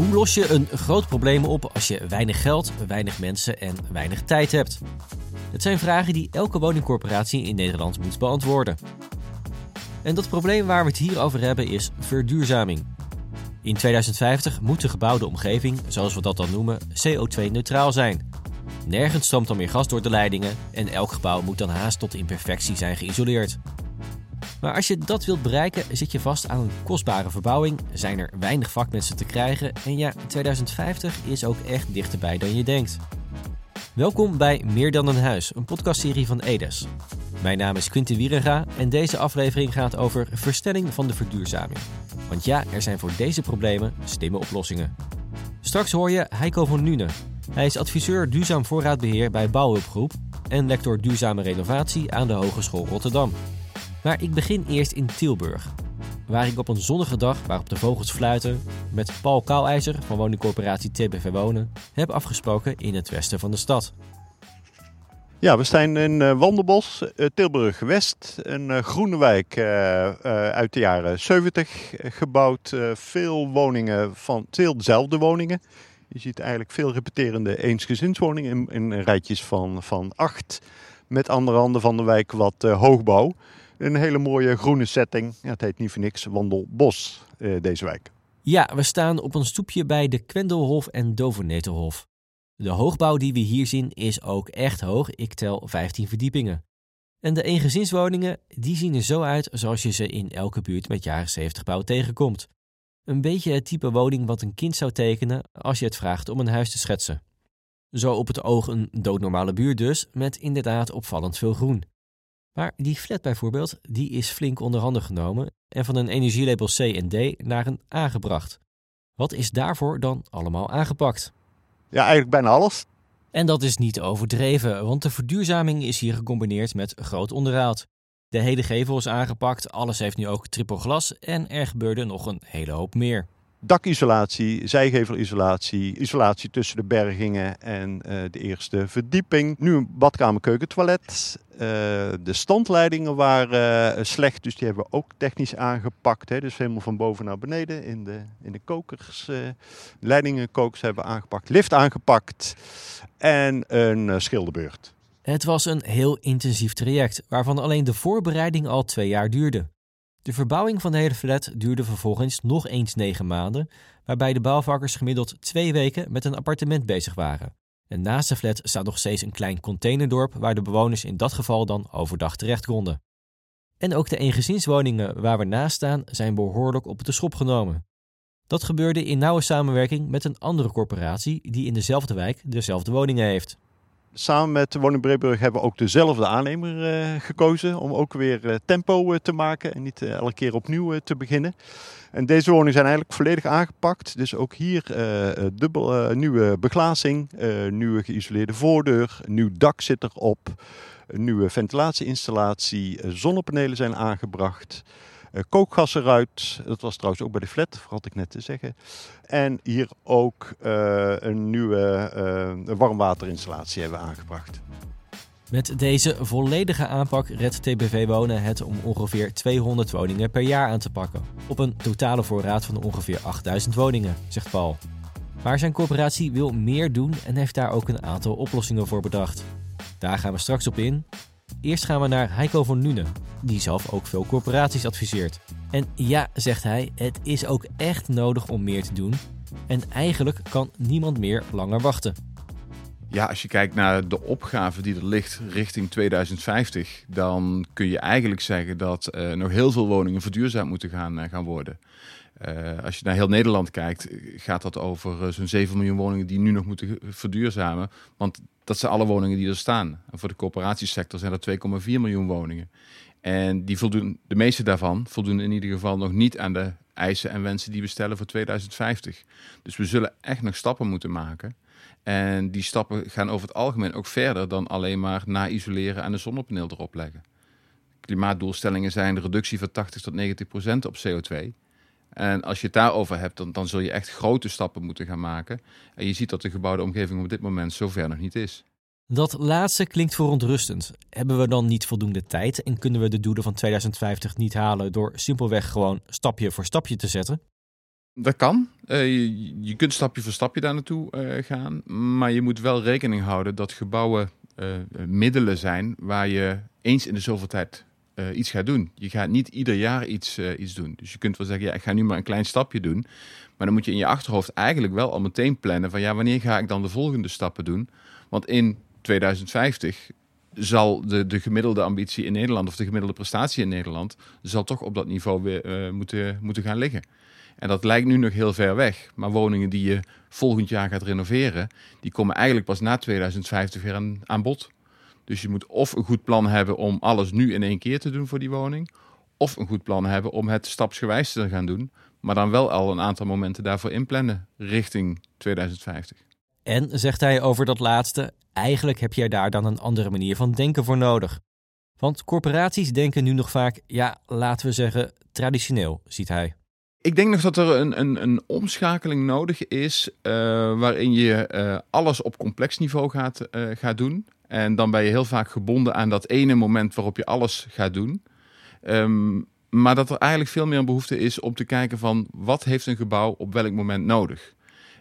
Hoe los je een groot probleem op als je weinig geld, weinig mensen en weinig tijd hebt? Het zijn vragen die elke woningcorporatie in Nederland moet beantwoorden. En dat probleem waar we het hier over hebben is verduurzaming. In 2050 moet de gebouwde omgeving, zoals we dat dan noemen, CO2-neutraal zijn. Nergens stroomt dan meer gas door de leidingen en elk gebouw moet dan haast tot imperfectie zijn geïsoleerd. Maar als je dat wilt bereiken, zit je vast aan een kostbare verbouwing, zijn er weinig vakmensen te krijgen en ja, 2050 is ook echt dichterbij dan je denkt. Welkom bij Meer dan een huis, een podcastserie van Edes. Mijn naam is Quinten Wierenga en deze aflevering gaat over verstelling van de verduurzaming. Want ja, er zijn voor deze problemen slimme oplossingen. Straks hoor je Heiko van Nune. Hij is adviseur duurzaam voorraadbeheer bij Bouwhulpgroep en lector duurzame renovatie aan de Hogeschool Rotterdam. Maar ik begin eerst in Tilburg, waar ik op een zonnige dag waarop de vogels fluiten met Paul Kouwijzer van woningcorporatie TBV Wonen heb afgesproken in het westen van de stad. Ja, we staan in uh, Wandelbos, uh, Tilburg West, een uh, groene wijk uit de jaren 70 gebouwd. veel woningen van, veel dezelfde woningen. Je ziet eigenlijk veel repeterende eensgezinswoningen in, in rijtjes van, van acht. Met andere handen van de wijk wat hoogbouw. Een hele mooie groene setting. Ja, het heet niet voor niks Wandelbos, deze wijk. Ja, we staan op een stoepje bij de Kwendelhof en Dovernetelhof. De hoogbouw die we hier zien is ook echt hoog. Ik tel 15 verdiepingen. En de eengezinswoningen die zien er zo uit zoals je ze in elke buurt met jaren 70 bouw tegenkomt. Een beetje het type woning wat een kind zou tekenen als je het vraagt om een huis te schetsen. Zo op het oog een doodnormale buurt dus, met inderdaad opvallend veel groen. Maar die flat bijvoorbeeld, die is flink onder handen genomen en van een energielabel C en D naar een A gebracht. Wat is daarvoor dan allemaal aangepakt? Ja, eigenlijk bijna alles. En dat is niet overdreven, want de verduurzaming is hier gecombineerd met groot onderhoud. De hele gevel is aangepakt, alles heeft nu ook triple glas en er gebeurde nog een hele hoop meer dakisolatie, zijgevelisolatie, isolatie tussen de bergingen en uh, de eerste verdieping. Nu een badkamer, keuken, toilet. Uh, de standleidingen waren uh, slecht, dus die hebben we ook technisch aangepakt. Hè. Dus helemaal van boven naar beneden in de, in de kokers. leidingenkokers hebben we aangepakt, lift aangepakt en een schilderbeurt. Het was een heel intensief traject, waarvan alleen de voorbereiding al twee jaar duurde. De verbouwing van de hele flat duurde vervolgens nog eens negen maanden, waarbij de bouwvakkers gemiddeld twee weken met een appartement bezig waren. En naast de flat staat nog steeds een klein containerdorp waar de bewoners in dat geval dan overdag terecht konden. En ook de eengezinswoningen waar we naast staan zijn behoorlijk op de schop genomen. Dat gebeurde in nauwe samenwerking met een andere corporatie die in dezelfde wijk dezelfde woningen heeft. Samen met Woning Breeburg hebben we ook dezelfde aannemer uh, gekozen om ook weer uh, tempo uh, te maken en niet elke keer opnieuw te beginnen. En deze woningen zijn eigenlijk volledig aangepakt. Dus ook hier dubbel, nieuwe beglazing, nieuwe geïsoleerde voordeur, nieuw dak zit erop, nieuwe ventilatieinstallatie, zonnepanelen zijn aangebracht. Uh, kookgas eruit. Dat was trouwens ook bij de flat, had ik net te zeggen. En hier ook uh, een nieuwe uh, warmwaterinstallatie hebben aangebracht. Met deze volledige aanpak redt TBV Wonen het om ongeveer 200 woningen per jaar aan te pakken. Op een totale voorraad van ongeveer 8000 woningen, zegt Paul. Maar zijn corporatie wil meer doen en heeft daar ook een aantal oplossingen voor bedacht. Daar gaan we straks op in. Eerst gaan we naar Heiko van Nune, die zelf ook veel corporaties adviseert. En ja, zegt hij, het is ook echt nodig om meer te doen. En eigenlijk kan niemand meer langer wachten. Ja, als je kijkt naar de opgave die er ligt richting 2050, dan kun je eigenlijk zeggen dat uh, nog heel veel woningen verduurzaamd moeten gaan, uh, gaan worden. Uh, als je naar heel Nederland kijkt, gaat dat over zo'n 7 miljoen woningen die nu nog moeten verduurzamen. Want dat zijn alle woningen die er staan. En voor de coöperatiesector zijn er 2,4 miljoen woningen. En die voldoen, de meeste daarvan voldoen in ieder geval nog niet aan de eisen en wensen die we stellen voor 2050. Dus we zullen echt nog stappen moeten maken. En die stappen gaan over het algemeen ook verder dan alleen maar na-isoleren en een zonnepaneel erop leggen. Klimaatdoelstellingen zijn de reductie van 80 tot 90 procent op CO2. En als je het daarover hebt, dan, dan zul je echt grote stappen moeten gaan maken. En je ziet dat de gebouwde omgeving op dit moment zover nog niet is. Dat laatste klinkt verontrustend. Hebben we dan niet voldoende tijd en kunnen we de doelen van 2050 niet halen door simpelweg gewoon stapje voor stapje te zetten? Dat kan. Uh, je, je, kunt stapje voor stapje daar naartoe uh, gaan. Maar je moet wel rekening houden dat gebouwen uh, middelen zijn waar je eens in de zoveel tijd iets gaat doen. Je gaat niet ieder jaar iets, iets doen. Dus je kunt wel zeggen, ja, ik ga nu maar een klein stapje doen. Maar dan moet je in je achterhoofd eigenlijk wel al meteen plannen van ja, wanneer ga ik dan de volgende stappen doen? Want in 2050 zal de, de gemiddelde ambitie in Nederland of de gemiddelde prestatie in Nederland zal toch op dat niveau weer moeten, moeten gaan liggen. En dat lijkt nu nog heel ver weg. Maar woningen die je volgend jaar gaat renoveren, die komen eigenlijk pas na 2050 weer aan, aan bod. Dus je moet of een goed plan hebben om alles nu in één keer te doen voor die woning, of een goed plan hebben om het stapsgewijs te gaan doen, maar dan wel al een aantal momenten daarvoor inplannen richting 2050. En zegt hij over dat laatste, eigenlijk heb je daar dan een andere manier van denken voor nodig. Want corporaties denken nu nog vaak, ja, laten we zeggen, traditioneel, ziet hij. Ik denk nog dat er een, een, een omschakeling nodig is uh, waarin je uh, alles op complex niveau gaat, uh, gaat doen. En dan ben je heel vaak gebonden aan dat ene moment waarop je alles gaat doen. Um, maar dat er eigenlijk veel meer een behoefte is om te kijken van wat heeft een gebouw op welk moment nodig.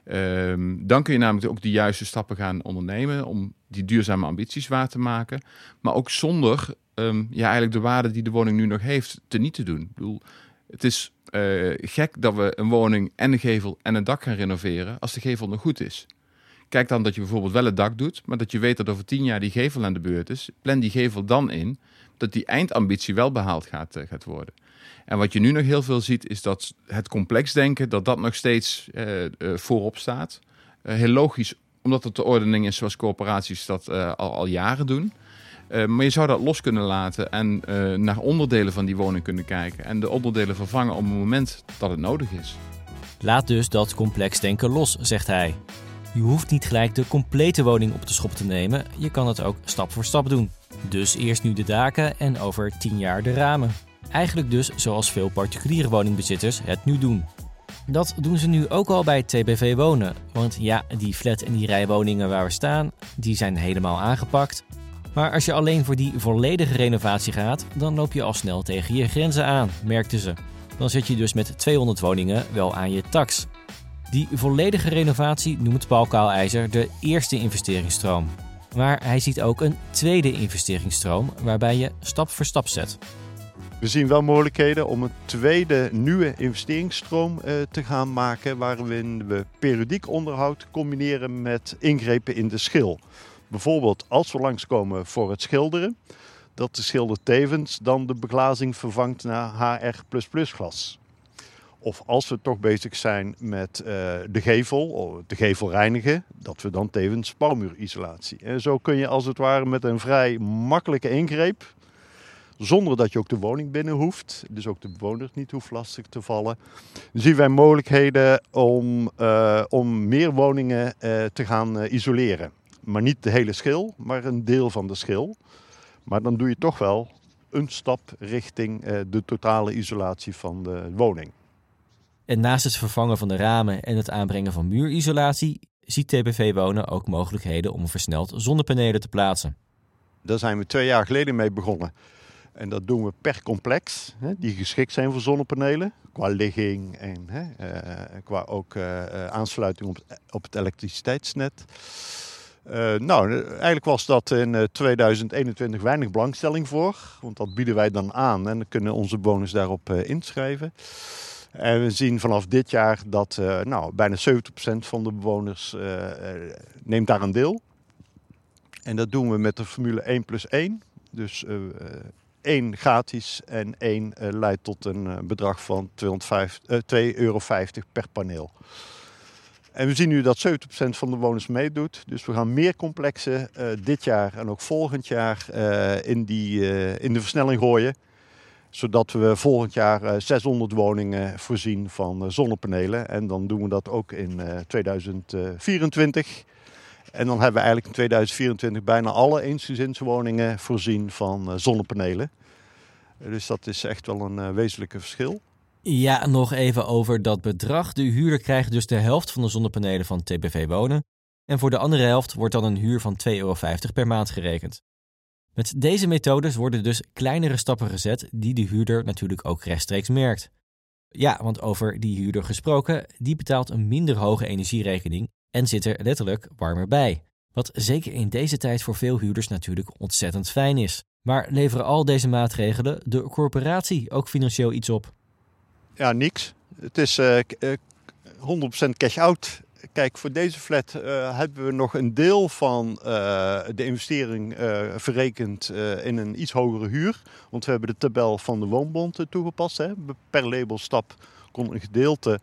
Um, dan kun je namelijk ook de juiste stappen gaan ondernemen om die duurzame ambities waar te maken. Maar ook zonder um, ja, eigenlijk de waarde die de woning nu nog heeft te niet te doen. Ik bedoel, het is uh, gek dat we een woning en een gevel en een dak gaan renoveren als de gevel nog goed is. Kijk dan dat je bijvoorbeeld wel het dak doet, maar dat je weet dat over tien jaar die gevel aan de beurt is. Plan die gevel dan in dat die eindambitie wel behaald gaat, gaat worden. En wat je nu nog heel veel ziet, is dat het complex denken, dat dat nog steeds uh, voorop staat. heel logisch, omdat het de ordening is zoals corporaties dat al, al jaren doen. Maar je zou dat los kunnen laten en naar onderdelen van die woning kunnen kijken. En de onderdelen vervangen op het moment dat het nodig is. Laat dus dat complex denken los, zegt hij. Je hoeft niet gelijk de complete woning op de schop te nemen. Je kan het ook stap voor stap doen. Dus eerst nu de daken en over 10 jaar de ramen. Eigenlijk dus zoals veel particuliere woningbezitters het nu doen. Dat doen ze nu ook al bij TBV Wonen. Want ja, die flat en die rijwoningen waar we staan, die zijn helemaal aangepakt. Maar als je alleen voor die volledige renovatie gaat, dan loop je al snel tegen je grenzen aan, merkten ze. Dan zit je dus met 200 woningen wel aan je tax. Die volledige renovatie noemt Paul Kaalijzer de eerste investeringsstroom. Maar hij ziet ook een tweede investeringsstroom waarbij je stap voor stap zet. We zien wel mogelijkheden om een tweede nieuwe investeringsstroom uh, te gaan maken, waarin we periodiek onderhoud combineren met ingrepen in de schil. Bijvoorbeeld als we langskomen voor het schilderen, dat de schilder tevens dan de beglazing vervangt naar HR++ glas. Of als we toch bezig zijn met uh, de gevel, de gevel reinigen, dat we dan tevens spouwmuurisolatie. En zo kun je als het ware met een vrij makkelijke ingreep, zonder dat je ook de woning binnen hoeft, dus ook de bewoner niet hoeft lastig te vallen, zien wij mogelijkheden om, uh, om meer woningen uh, te gaan isoleren maar niet de hele schil, maar een deel van de schil. Maar dan doe je toch wel een stap richting de totale isolatie van de woning. En naast het vervangen van de ramen en het aanbrengen van muurisolatie, ziet TBV Wonen ook mogelijkheden om versneld zonnepanelen te plaatsen. Daar zijn we twee jaar geleden mee begonnen. En dat doen we per complex, hè, die geschikt zijn voor zonnepanelen. Qua ligging en hè, uh, qua ook uh, aansluiting op, het elektriciteitsnet. Nou, eigenlijk was dat in 2021 weinig belangstelling voor. Want dat bieden wij dan aan en dan kunnen onze bewoners daarop inschrijven. En we zien vanaf dit jaar dat uh, nou, bijna 70% van de bewoners neemt daar een deel. En dat doen we met de formule 1 plus 1. Dus één gratis en één leidt tot een bedrag van 2,50 euro per paneel. En we zien nu dat 70% van de bewoners meedoet. Dus we gaan meer complexen uh, dit jaar en ook volgend jaar uh, in, die, uh, in de versnelling gooien. Zodat we volgend jaar 600 woningen voorzien van zonnepanelen. En dan doen we dat ook in 2024. En dan hebben we eigenlijk in 2024 bijna alle eensgezinswoningen voorzien van zonnepanelen. Dus dat is echt wel een wezenlijke verschil. Ja, nog even over dat bedrag. De huurder krijgt dus de helft van de zonnepanelen van TBV Wonen. En voor de andere helft wordt dan een huur van 2,50 euro per maand gerekend. Met deze methodes worden dus kleinere stappen gezet die de huurder natuurlijk ook rechtstreeks merkt. Ja, want over die huurder gesproken, die betaalt een minder hoge energierekening en zit er letterlijk warmer bij. Wat zeker in deze tijd voor veel huurders natuurlijk ontzettend fijn is. Maar leveren al deze maatregelen de corporatie ook financieel iets op? Ja, niks. Het is uh, 100% cash-out. Kijk, voor deze flat uh, hebben we nog een deel van uh, de investering uh, verrekend in een iets hogere huur. Want we hebben de tabel van de woonbond toegepast. Hè. Per labelstap kon een gedeelte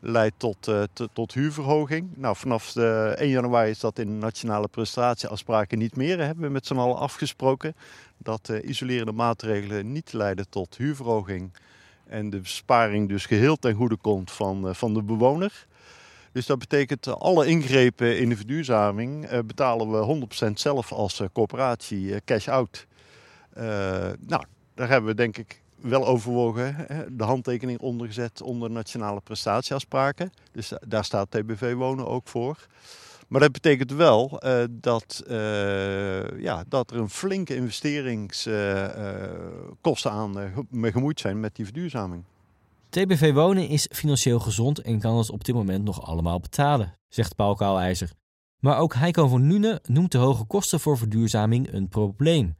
leidt tot, tot huurverhoging. Nou, vanaf de 1 januari is dat in nationale prestatieafspraken niet meer. Dat hebben we met z'n allen afgesproken dat isolerende maatregelen niet leiden tot huurverhoging. En de besparing dus geheel ten goede komt van, van de bewoner. Dus dat betekent uh, alle ingrepen in de verduurzaming uh, betalen we 100% zelf als uh, corporatie cash out. nou, daar hebben we denk ik wel overwogen hè, de handtekening ondergezet onder nationale prestatieafspraken. Dus daar staat TBV Wonen ook voor. Maar dat betekent wel dat, ja, dat er een flinke investeringskosten aan gemoeid zijn met die verduurzaming. TBV Wonen is financieel gezond en kan het op dit moment nog allemaal betalen, zegt Paul Kouwijzer. Maar ook Heiko van Nune noemt de hoge kosten voor verduurzaming een probleem.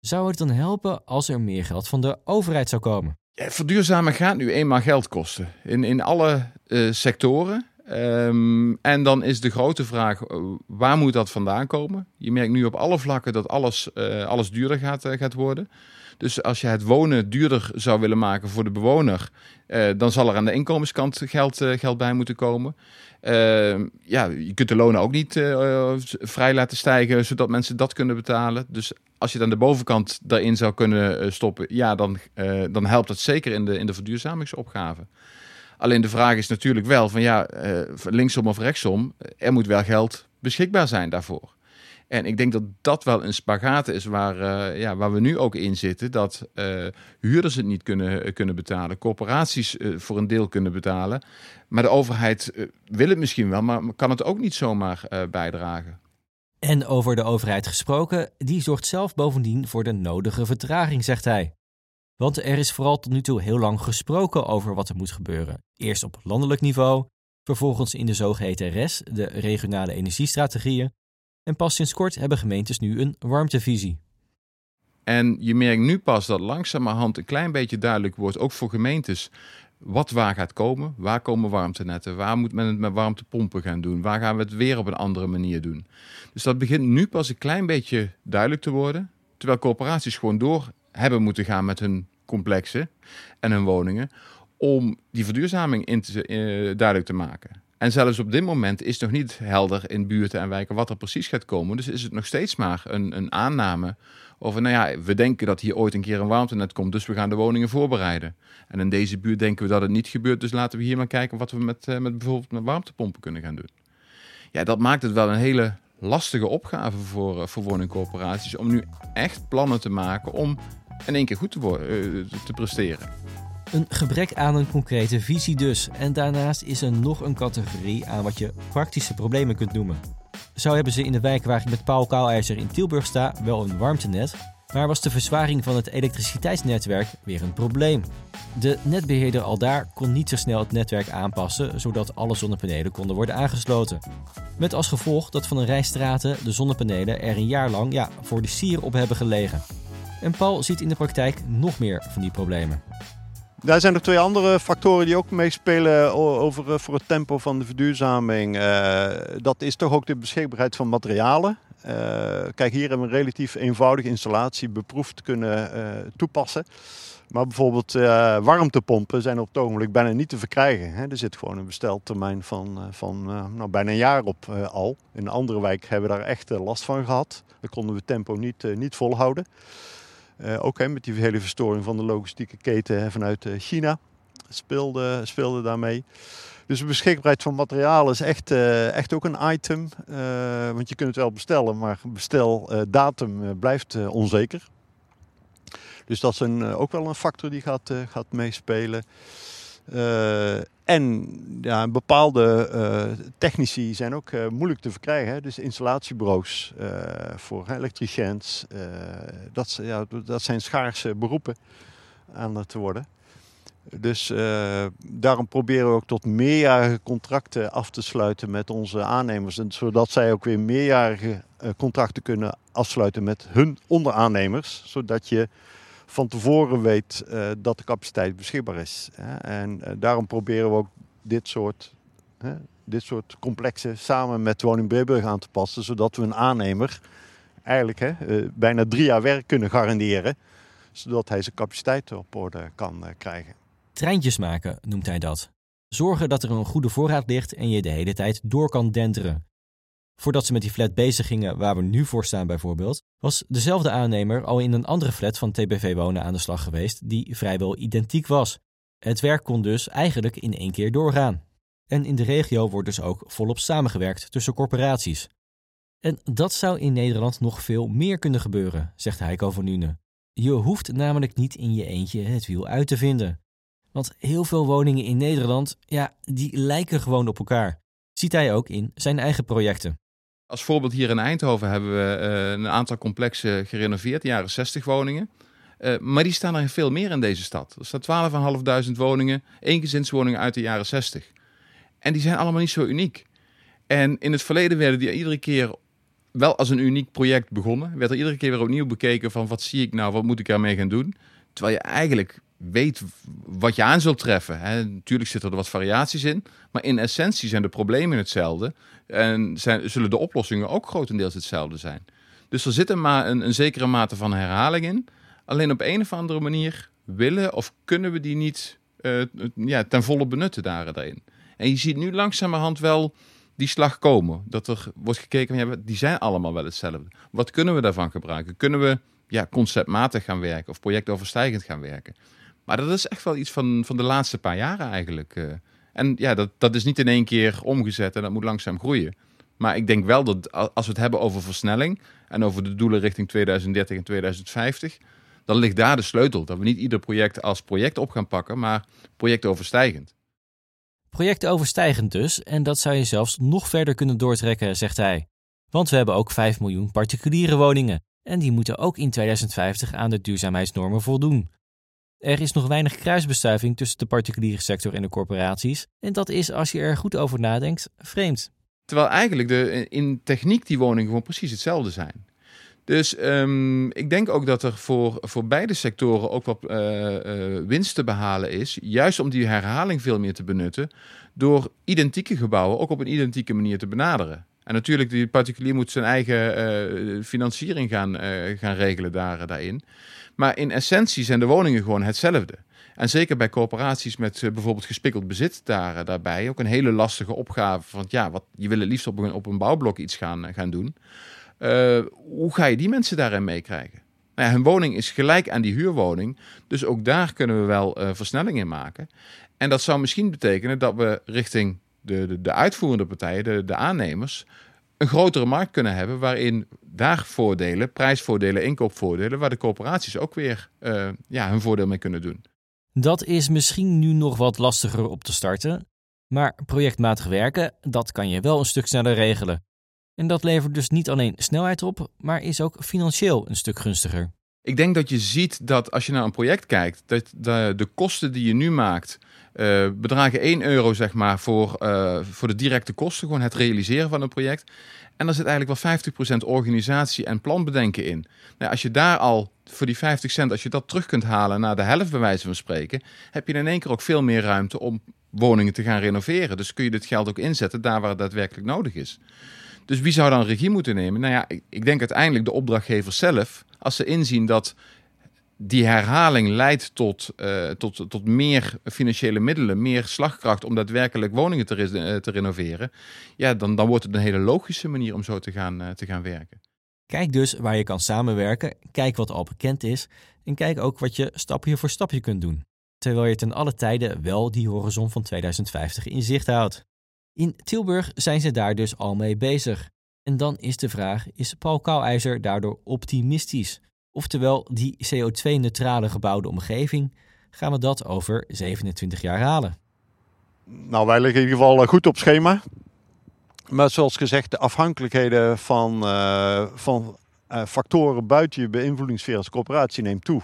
Zou het dan helpen als er meer geld van de overheid zou komen? Ja, verduurzamen gaat nu eenmaal geld kosten. In, in alle uh, sectoren. Um, en dan is de grote vraag, uh, waar moet dat vandaan komen? Je merkt nu op alle vlakken dat alles, uh, alles duurder gaat, gaat worden. Dus als je het wonen duurder zou willen maken voor de bewoner, uh, dan zal er aan de inkomenskant geld, uh, geld bij moeten komen. Uh, ja, je kunt de lonen ook niet vrij laten stijgen, zodat mensen dat kunnen betalen. Dus als je dan de bovenkant daarin zou kunnen stoppen, ja, dan, dan helpt dat zeker in de, in de verduurzamingsopgave. Alleen de vraag is natuurlijk wel van ja, linksom of rechtsom, er moet wel geld beschikbaar zijn daarvoor. En ik denk dat dat wel een spagaat is waar, uh, ja, waar we nu ook in zitten. Dat uh, huurders het niet kunnen, kunnen betalen, corporaties voor een deel kunnen betalen. Maar de overheid wil het misschien wel, maar kan het ook niet zomaar bijdragen. En over de overheid gesproken, die zorgt zelf bovendien voor de nodige vertraging, zegt hij. Want er is vooral tot nu toe heel lang gesproken over wat er moet gebeuren. Eerst op landelijk niveau, vervolgens in de zogeheten RES, de regionale energiestrategieën, en pas sinds kort hebben gemeentes nu een warmtevisie. En je merkt nu pas dat langzamerhand een klein beetje duidelijk wordt, ook voor gemeentes, wat waar gaat komen. Waar komen warmtenetten? Waar moet men het met warmtepompen gaan doen? Waar gaan we het weer op een andere manier doen? Dus dat begint nu pas een klein beetje duidelijk te worden. Terwijl corporaties gewoon door hebben moeten gaan met hun complexen en hun woningen. Om die verduurzaming in te, uh, duidelijk te maken. En zelfs op dit moment is nog niet helder in buurten en wijken wat er precies gaat komen. Dus is het nog steeds maar een, een aanname over, nou ja, we denken dat hier ooit een keer een warmtenet komt, dus we gaan de woningen voorbereiden. En in deze buurt denken we dat het niet gebeurt, dus laten we hier maar kijken wat we met, uh, met bijvoorbeeld met warmtepompen kunnen gaan doen. Ja, dat maakt het wel een hele lastige opgave voor, uh, voor woningcorporaties om nu echt plannen te maken om in één keer goed te, uh, te presteren. Een gebrek aan een concrete visie dus. En daarnaast is er nog een categorie aan wat je praktische problemen kunt noemen. Zo hebben ze in de wijk waar ik met Paul Kouwijzer in Tilburg sta wel een warmtenet, maar was de verzwaring van het elektriciteitsnetwerk weer een probleem. De netbeheerder al daar kon niet zo snel het netwerk aanpassen, zodat alle zonnepanelen konden worden aangesloten. Met als gevolg dat van een rij straten de zonnepanelen er een jaar lang ja, voor de sier op hebben gelegen. En Paul ziet in de praktijk nog meer van die problemen. Daar zijn nog twee andere factoren die ook meespelen over, eh, voor het tempo van de verduurzaming. Uh, dat is toch ook de beschikbaarheid van materialen. Uh, kijk, hier hebben we een relatief eenvoudige installatie beproefd kunnen toepassen. Maar bijvoorbeeld warmtepompen zijn op het ogenblik bijna niet te verkrijgen. Hè. Er zit gewoon een besteltermijn van, van nou, bijna een jaar op al. In een andere wijk hebben we daar echt last van gehad. Daar konden we tempo niet, niet volhouden. Uh, ook met die hele verstoring van de logistieke keten hè, vanuit uh, China speelde, speelde daarmee. Dus de beschikbaarheid van materialen is echt, uh, echt ook een item. want je kunt het wel bestellen, maar besteldatum blijft onzeker. Dus dat is ook wel een factor die gaat, gaat meespelen. Uh, en bepaalde uh, technici zijn ook uh, moeilijk te verkrijgen. Hè? Dus installatiebureaus voor elektriciëns. dat, ja, dat zijn schaarse beroepen aan het worden. Dus daarom proberen we ook tot meerjarige contracten af te sluiten met onze aannemers. Zodat zij ook weer meerjarige contracten kunnen afsluiten met hun onderaannemers. Zodat je van tevoren weet uh, dat de capaciteit beschikbaar is. En daarom proberen we ook dit soort, dit soort complexen samen met Woning Breburg aan te passen. Zodat we een aannemer eigenlijk hè, bijna drie jaar werk kunnen garanderen. Zodat hij zijn capaciteit op orde kan krijgen. Treintjes maken noemt hij dat. Zorgen dat er een goede voorraad ligt en je de hele tijd door kan denteren. Voordat ze met die flat bezig gingen waar we nu voor staan bijvoorbeeld, was dezelfde aannemer al in een andere flat van TBV Wonen aan de slag geweest die vrijwel identiek was. Het werk kon dus eigenlijk in één keer doorgaan. En in de regio wordt dus ook volop samengewerkt tussen corporaties. En dat zou in Nederland nog veel meer kunnen gebeuren, zegt Heiko van Nune. Je hoeft namelijk niet in je eentje het wiel uit te vinden. Want heel veel woningen in Nederland, ja, die lijken gewoon op elkaar. Ziet hij ook in zijn eigen projecten. Als voorbeeld hier in Eindhoven hebben we uh, een aantal complexen gerenoveerd, jaren 60 woningen. Uh, maar die staan er veel meer in deze stad. Er staan 12.500 woningen, eengezinswoningen uit de jaren 60. En die zijn allemaal niet zo uniek. En in het verleden werden die iedere keer wel als een uniek project begonnen. Werd er iedere keer weer opnieuw bekeken van wat zie ik nou, wat moet ik ermee gaan doen. Terwijl je eigenlijk weet wat je aan zult treffen. Hè. Natuurlijk zitten er wat variaties in, maar in essentie zijn de problemen hetzelfde en zijn, zullen de oplossingen ook grotendeels hetzelfde zijn. Dus er zit een, een, een zekere mate van herhaling in. Alleen op een of andere manier willen of kunnen we die niet uh, ja, ten volle benutten daarin. En je ziet nu langzamerhand wel die slag komen. Dat er wordt gekeken, die zijn allemaal wel hetzelfde. Wat kunnen we daarvan gebruiken? Kunnen we ja, conceptmatig gaan werken of projectoverstijgend gaan werken? Maar dat is echt wel iets van, van de laatste paar jaren eigenlijk. Eh. En ja, dat, dat is niet in één keer omgezet en dat moet langzaam groeien. Maar ik denk wel dat als we het hebben over versnelling en over de doelen richting 2030 en 2050, dan ligt daar de sleutel. Dat we niet ieder project als project op gaan pakken, maar projectoverstijgend. Projectoverstijgend dus, en dat zou je zelfs nog verder kunnen doortrekken, zegt hij. Want we hebben ook 5 miljoen particuliere woningen. En die moeten ook in 2050 aan de duurzaamheidsnormen voldoen. Er is nog weinig kruisbestuiving tussen de particuliere sector en de corporaties. En dat is, als je er goed over nadenkt, vreemd. Terwijl eigenlijk de, in techniek die woningen gewoon precies hetzelfde zijn. Dus um, ik denk ook dat er voor, voor beide sectoren ook wat uh, uh, winst te behalen is. Juist om die herhaling veel meer te benutten. Door identieke gebouwen ook op een identieke manier te benaderen. En natuurlijk, die particulier moet zijn eigen uh, financiering gaan, gaan regelen daar, daarin. Maar in essentie zijn de woningen gewoon hetzelfde. En zeker bij corporaties met uh, bijvoorbeeld gespikkeld bezit daar, uh, daarbij. Ook een hele lastige opgave. Van ja, wat, je wil liefst op een, op een bouwblok iets gaan, uh, gaan doen. hoe ga je die mensen daarin meekrijgen? Nou ja, hun woning is gelijk aan die huurwoning. Dus ook daar kunnen we wel versnelling in maken. En dat zou misschien betekenen dat we richting de, de, de uitvoerende partijen, de, de aannemers, een grotere markt kunnen hebben waarin daar voordelen, prijsvoordelen, inkoopvoordelen, waar de corporaties ook weer uh, ja, hun voordeel mee kunnen doen. Dat is misschien nu nog wat lastiger op te starten, maar projectmatig werken, dat kan je wel een stuk sneller regelen. En dat levert dus niet alleen snelheid op, maar is ook financieel een stuk gunstiger. Ik denk dat je ziet dat als je naar een project kijkt, dat de, de kosten die je nu maakt uh, bedragen 1 euro zeg maar, voor, uh, voor de directe kosten, gewoon het realiseren van een project. En er zit eigenlijk wel 50% organisatie en planbedenken in. Nou, als je daar al voor die 50 cent, als je dat terug kunt halen naar de helft bij wijze van spreken, heb je in één keer ook veel meer ruimte om woningen te gaan renoveren. Dus kun je dit geld ook inzetten daar waar het daadwerkelijk nodig is. Dus wie zou dan regie moeten nemen? Nou ja, ik denk uiteindelijk de opdrachtgevers zelf, als ze inzien dat die herhaling leidt tot, uh, tot, tot meer financiële middelen, meer slagkracht om daadwerkelijk woningen te, re te renoveren, ja, dan, dan wordt het een hele logische manier om zo te gaan, uh, te gaan werken. Kijk dus waar je kan samenwerken, kijk wat al bekend is en kijk ook wat je stapje voor stapje kunt doen. Terwijl je ten alle tijden wel die horizon van 2050 in zicht houdt. In Tilburg zijn ze daar dus al mee bezig. En dan is de vraag: is Paul Kouwijzer daardoor optimistisch? Oftewel, die CO2-neutrale gebouwde omgeving, gaan we dat over 27 jaar halen. Nou, wij liggen in ieder geval eh, goed op schema. Maar zoals gezegd, de afhankelijkheden van, uh, van uh, factoren buiten je beïnvloedingssfeer als coöperatie neemt toe.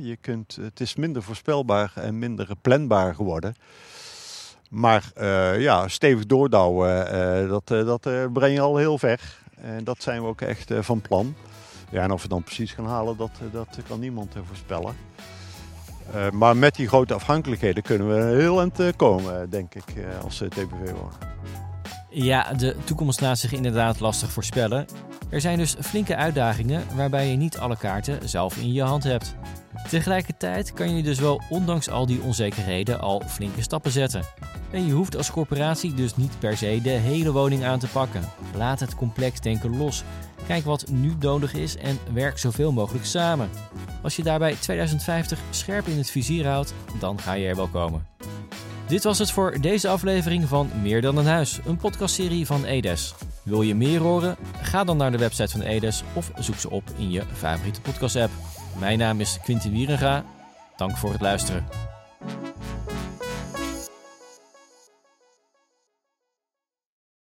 Je kunt, het is minder voorspelbaar en minder planbaar geworden. Maar ja, stevig doordouwen, dat, dat breng je al heel ver. En dat zijn we ook echt van plan. Ja, en of we dan precies gaan halen, dat, dat kan niemand voorspellen. maar met die grote afhankelijkheden kunnen we heel eind komen, denk ik, als TBV worden. Ja, de toekomst laat zich inderdaad lastig voorspellen. Er zijn dus flinke uitdagingen waarbij je niet alle kaarten zelf in je hand hebt. Tegelijkertijd kan je dus wel ondanks al die onzekerheden al flinke stappen zetten. En je hoeft als corporatie dus niet per se de hele woning aan te pakken. Laat het complex denken los. Kijk wat nu nodig is en werk zoveel mogelijk samen. Als je daarbij 2050 scherp in het vizier houdt, dan ga je er wel komen. Dit was het voor deze aflevering van Meer dan een huis, een podcastserie van Edes. Wil je meer horen? Ga dan naar de website van Edes of zoek ze op in je favoriete podcast-app. Mijn naam is Quinty Wierenga. Dank voor het luisteren.